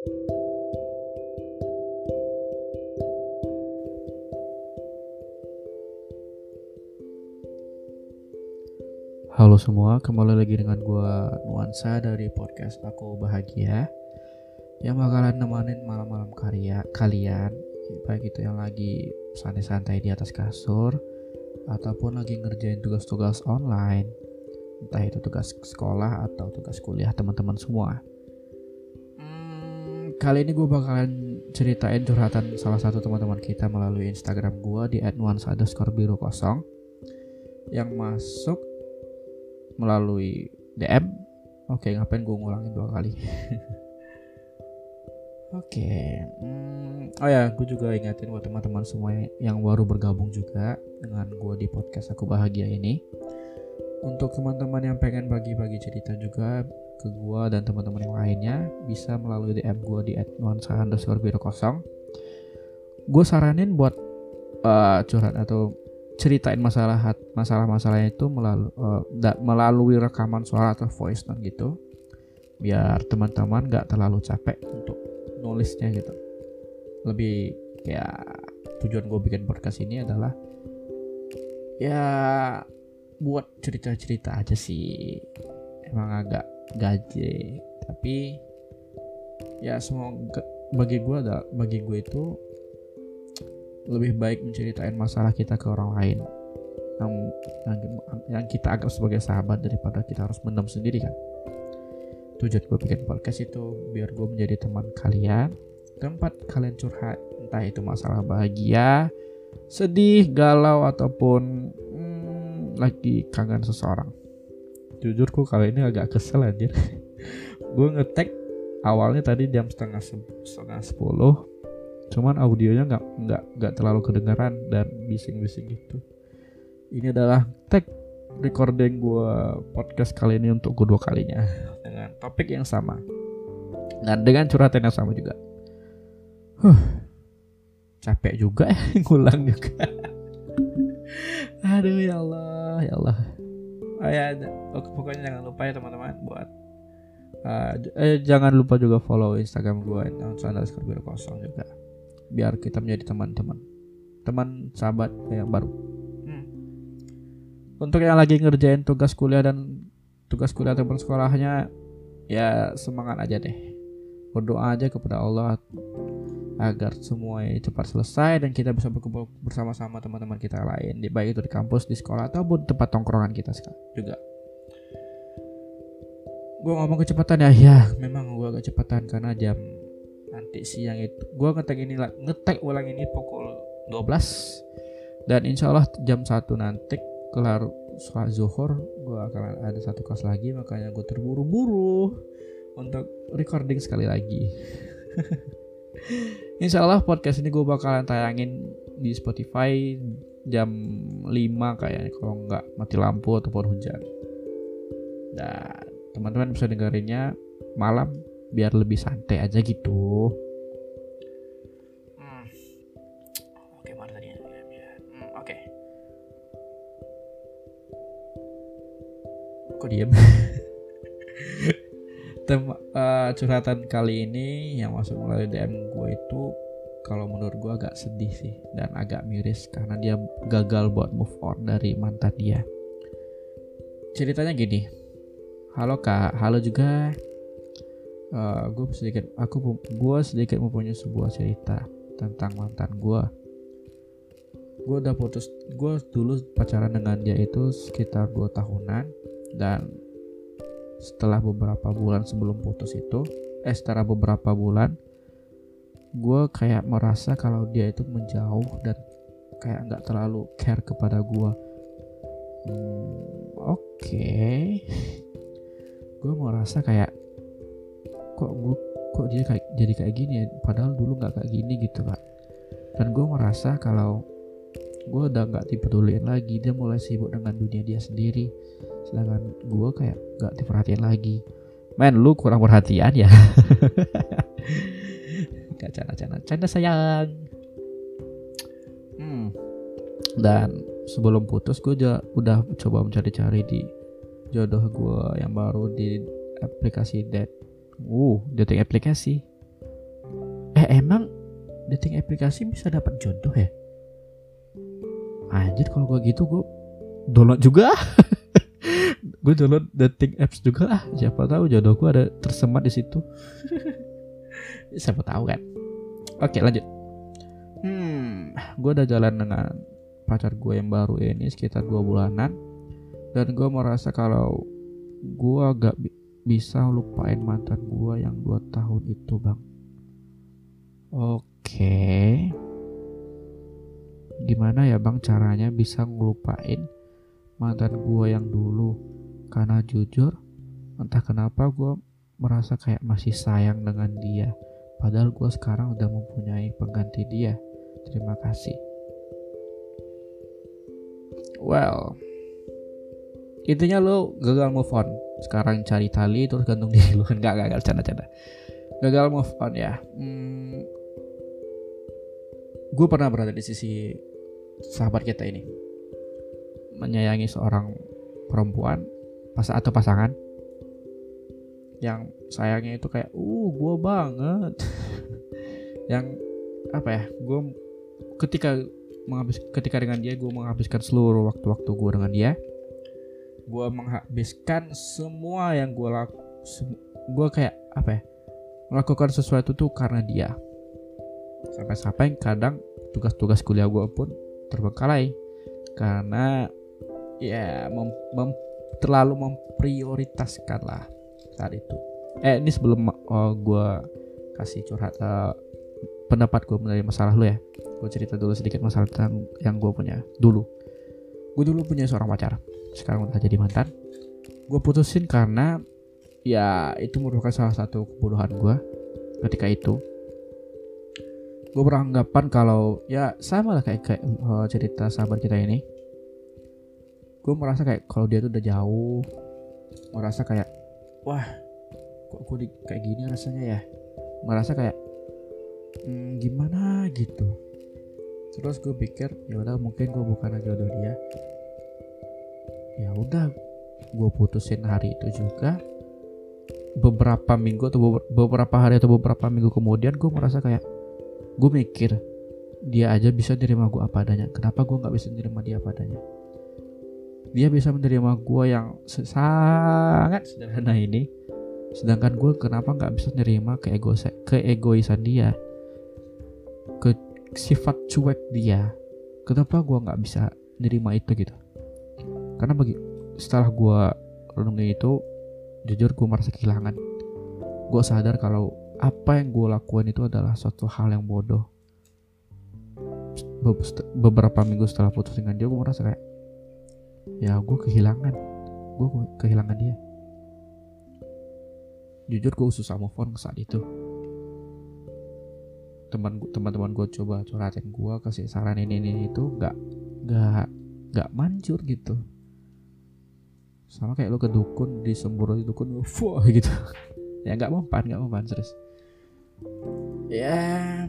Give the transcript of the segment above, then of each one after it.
Halo semua, kembali lagi dengan gue Nuansa dari podcast Aku Bahagia Yang bakalan nemenin malam-malam karya kalian Baik itu yang lagi santai-santai di atas kasur Ataupun lagi ngerjain tugas-tugas online Entah itu tugas sekolah atau tugas kuliah teman-teman semua Kali ini gue bakalan ceritain curhatan salah satu teman-teman kita melalui Instagram gue di @nuansa biru kosong yang masuk melalui DM oke ngapain gue ngulangin dua kali? Oke hmm, oh ya gue juga ingatin buat teman-teman semua yang baru bergabung juga dengan gue di podcast aku bahagia ini. Untuk teman-teman yang pengen bagi-bagi cerita juga ke gue dan teman-teman yang lainnya bisa melalui DM gue di @nuansa underscore biru kosong. Gue saranin buat uh, curhat atau ceritain masalah masalah-masalahnya itu melalui uh, melalui rekaman suara atau voice note gitu. Biar teman-teman nggak terlalu capek untuk nulisnya gitu. Lebih kayak tujuan gue bikin podcast ini adalah ya buat cerita-cerita aja sih. Emang agak gaje tapi ya semua bagi gue ada bagi gue itu lebih baik menceritain masalah kita ke orang lain. Yang, yang, yang kita anggap sebagai sahabat daripada kita harus mendam sendiri kan. Tujuan gue bikin podcast itu biar gue menjadi teman kalian. Tempat kalian curhat entah itu masalah bahagia sedih galau ataupun hmm, lagi kangen seseorang jujur kok kali ini agak kesel anjir. Gue ngetek awalnya tadi jam setengah setengah sepuluh cuman audionya nggak nggak nggak terlalu kedengaran dan bising-bising gitu. Ini adalah tag recording gue podcast kali ini untuk kedua kalinya dengan topik yang sama. Dan dengan curhatan yang sama juga. Huh, capek juga ya ngulang juga. Aduh ya Allah ya Allah oh ya pokoknya jangan lupa ya teman-teman buat uh, eh, jangan lupa juga follow Instagram gue underscore kosong juga biar kita menjadi teman-teman teman sahabat yang baru hmm. untuk yang lagi ngerjain tugas kuliah dan tugas kuliah ataupun sekolahnya ya semangat aja deh berdoa aja kepada Allah agar semua cepat selesai dan kita bisa berkumpul bersama-sama teman-teman kita lain di baik itu di kampus di sekolah ataupun tempat tongkrongan kita juga. Gue ngomong kecepatan ya? Ya memang gue agak kecepatan karena jam nanti siang itu. Gue ngetek ini ngetek ulang ini pukul 12 dan insya Allah jam 1 nanti kelar sholat zuhur gue akan ada satu kelas lagi makanya gue terburu-buru untuk recording sekali lagi Insya Allah podcast ini gue bakalan tayangin di Spotify jam 5 kayaknya kalau nggak mati lampu ataupun hujan. Dan teman-teman bisa dengerinnya malam biar lebih santai aja gitu. Hmm. oke mana tadi? Hmm, oke. Kok diem Tem uh, curhatan kali ini yang masuk melalui DM gue itu kalau menurut gue agak sedih sih dan agak miris karena dia gagal buat move on dari mantan dia. Ceritanya gini, halo kak, halo juga. Uh, eh, gue sedikit aku gue sedikit mempunyai sebuah cerita tentang mantan gue gue udah putus gue dulu pacaran dengan dia itu sekitar 2 tahunan dan setelah beberapa bulan sebelum putus itu eh setelah beberapa bulan gue kayak merasa kalau dia itu menjauh dan kayak nggak terlalu care kepada gue hmm, oke. Okay. gue merasa kayak kok gue kok dia kayak jadi kayak gini ya? Padahal dulu nggak kayak gini gitu kan dan gue merasa kalau gue udah nggak dipeduliin lagi. Dia mulai sibuk dengan dunia dia sendiri. Sedangkan gue kayak nggak diperhatiin lagi. Men lu kurang perhatian ya? Gak canda canda. Canda sayang. Hmm. dan sebelum putus gue udah, udah coba mencari-cari di jodoh gue yang baru di aplikasi date uh dating aplikasi. Eh emang dating aplikasi bisa dapat jodoh ya anjir kalau gue gitu gue download juga. Gue download dating apps juga lah. Siapa tahu jodoh gue ada tersemat di situ. Siapa tahu kan. Oke lanjut. Hmm. Gue udah jalan dengan pacar gue yang baru ini sekitar dua bulanan. Dan gue merasa kalau gue gak bi bisa lupain mantan gue yang dua tahun itu bang. Oke gimana ya bang caranya bisa ngelupain mantan gue yang dulu? Karena jujur entah kenapa gue merasa kayak masih sayang dengan dia. Padahal gue sekarang udah mempunyai pengganti dia. Terima kasih. Well intinya lo gagal move on. Sekarang cari tali terus gantung diri lo nggak gagal canda canda. Gagal move on ya. Hmm, gue pernah berada di sisi sahabat kita ini. Menyayangi seorang perempuan pas atau pasangan yang sayangnya itu kayak uh gue banget. Yang apa ya gue ketika menghabis ketika dengan dia gue menghabiskan seluruh waktu-waktu gue dengan dia gue menghabiskan semua yang gue laku gue kayak apa ya melakukan sesuatu tuh karena dia. Sampai-sampai kadang tugas-tugas kuliah gue pun terbengkalai karena ya mem, mem, terlalu memprioritaskan lah saat itu. Eh ini sebelum uh, gue kasih curhat uh, pendapat gue mengenai masalah lu ya. Gue cerita dulu sedikit masalah tentang yang gue punya dulu. Gue dulu punya seorang pacar. Sekarang udah jadi mantan. Gue putusin karena ya itu merupakan salah satu kebodohan gue ketika itu gue beranggapan kalau ya sama lah kayak, kayak uh, cerita sahabat kita ini. Gue merasa kayak kalau dia tuh udah jauh merasa kayak wah kok gue kayak gini rasanya ya? Merasa kayak hmm, gimana gitu? Terus gue pikir ya udah mungkin gue bukan jodoh dia. Ya udah gue putusin hari itu juga. Beberapa minggu atau beberapa hari atau beberapa minggu kemudian gue merasa kayak gue mikir dia aja bisa nerima gue apa adanya. Kenapa gue nggak bisa nerima dia apa adanya? Dia bisa menerima gue yang sangat sederhana ini. Sedangkan gue kenapa nggak bisa menerima keego keegoisan dia? Ke sifat cuek dia. Kenapa gue nggak bisa nerima itu gitu? Karena bagi setelah gue renungi itu jujur gue merasa kehilangan. Gue sadar kalau apa yang gue lakukan itu adalah suatu hal yang bodoh. Beberapa minggu setelah putus dengan dia gue merasa kayak ya gue kehilangan. Gue kehilangan dia. Jujur gue susah move on saat itu. Teman teman-teman gue coba curhatin gue kasih saran ini ini itu nggak nggak nggak manjur gitu. Sama kayak lo ke dukun disembur di dukun wah gitu. Ya nggak mempan nggak mempan serius ya.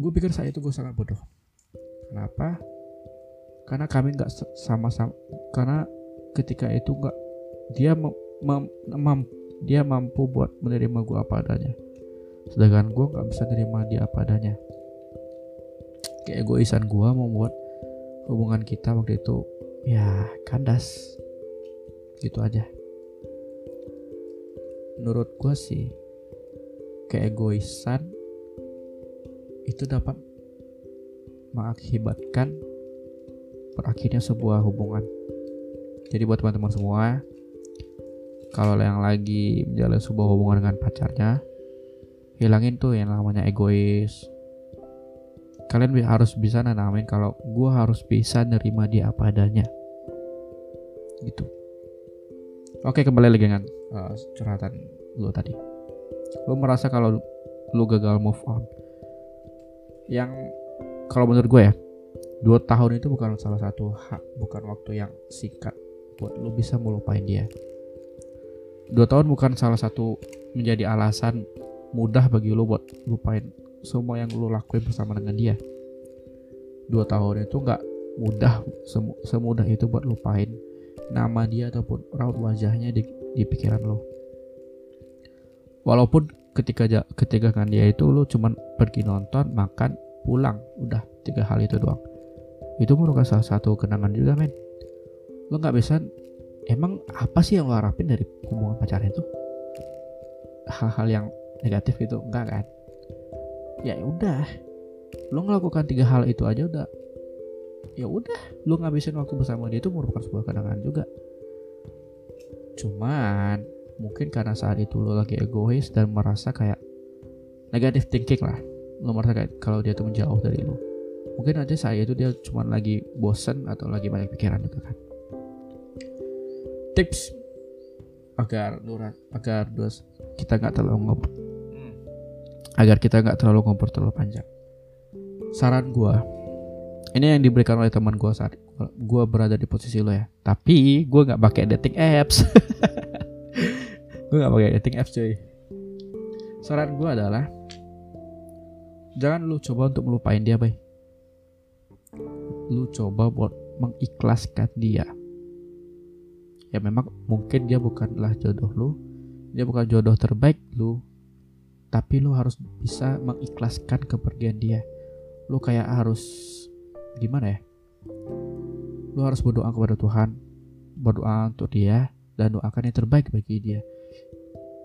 Gue pikir saat itu gue sangat bodoh. Kenapa? Karena kami nggak sama-sama karena ketika itu nggak dia mem, mem, mem, dia mampu buat menerima gue apa adanya. Sedangkan gue nggak bisa menerima dia apa adanya. Kayak egoisan gue membuat hubungan kita waktu itu ya kandas. Gitu aja menurut gue sih keegoisan itu dapat mengakibatkan berakhirnya sebuah hubungan. Jadi buat teman-teman semua, kalau yang lagi menjalin sebuah hubungan dengan pacarnya, hilangin tuh yang namanya egois. Kalian harus bisa nanamin kalau gue harus bisa nerima dia apa adanya. Gitu. Oke kembali lagi dengan uh, curhatan lo tadi. Lo merasa kalau lo gagal move on. Yang kalau menurut gue ya, dua tahun itu bukan salah satu hak bukan waktu yang singkat buat lo bisa melupain dia dua tahun bukan salah satu menjadi alasan mudah bagi lo buat lupain semua yang lo lakuin bersama dengan dia dua tahun itu nggak mudah semudah itu buat lupain nama dia ataupun raut wajahnya di, di pikiran lo. Walaupun ketika ketika kan dia itu lu cuman pergi nonton makan pulang udah tiga hal itu doang. Itu merupakan salah satu kenangan juga men. Lo nggak bisa emang apa sih yang lo harapin dari hubungan pacaran itu? Hal-hal yang negatif itu enggak kan? Ya udah lo melakukan tiga hal itu aja udah ya udah lo ngabisin waktu bersama dia itu merupakan sebuah kenangan juga. Cuman mungkin karena saat itu lo lagi egois dan merasa kayak negatif thinking lah. Lo merasa kayak kalau dia tuh menjauh dari lo mungkin aja saat itu dia cuma lagi bosen atau lagi banyak pikiran juga kan. Tips agar agar dos kita nggak terlalu ngobrol agar kita nggak terlalu ngobrol terlalu panjang. Saran gue ini yang diberikan oleh teman gue saat gue berada di posisi lo ya. Tapi gue nggak pakai dating apps. Gue nggak pakai dating apps cuy. Saran gue adalah jangan lu coba untuk melupain dia bay. Lu coba buat mengikhlaskan dia. Ya memang mungkin dia bukanlah jodoh lu. Dia bukan jodoh terbaik lu. Tapi lu harus bisa mengikhlaskan kepergian dia. Lu kayak harus gimana ya? Lu harus berdoa kepada Tuhan. Berdoa untuk dia dan doakan yang terbaik bagi dia.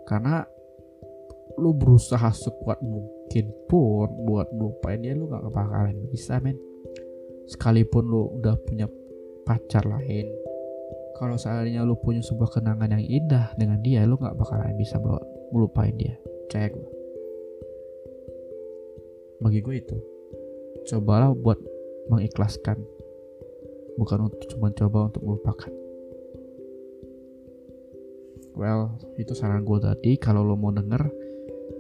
Karena lu berusaha sekuat mungkin pun buat melupain dia lu gak bakalan bisa men. Sekalipun lu udah punya pacar lain kalau seandainya lu punya sebuah kenangan yang indah dengan dia lu nggak bakalan bisa melupain dia. Percaya gue bagi gue itu. Cobalah buat mengikhlaskan. Bukan untuk cuma coba untuk melupakan. Well itu saran gue tadi. Kalau lo mau denger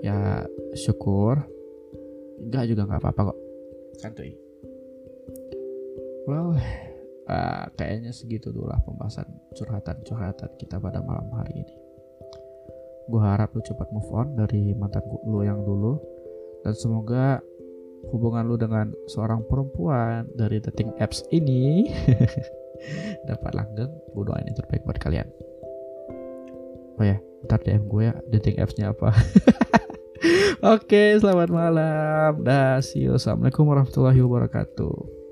ya syukur. Enggak juga nggak apa-apa kok. Santuy. Well uh, kayaknya segitu dulu lah pembahasan curhatan-curhatan kita pada malam hari ini. Gue harap lu cepat move on dari mantan lu yang dulu. Dan semoga hubungan lu dengan seorang perempuan dari dating apps ini dapat langgeng. Gue doain yang terbaik buat kalian. Oh ya, ntar DM gue ya dating appsnya apa. Oke, selamat malam. Dah, see you. Assalamualaikum warahmatullahi wabarakatuh.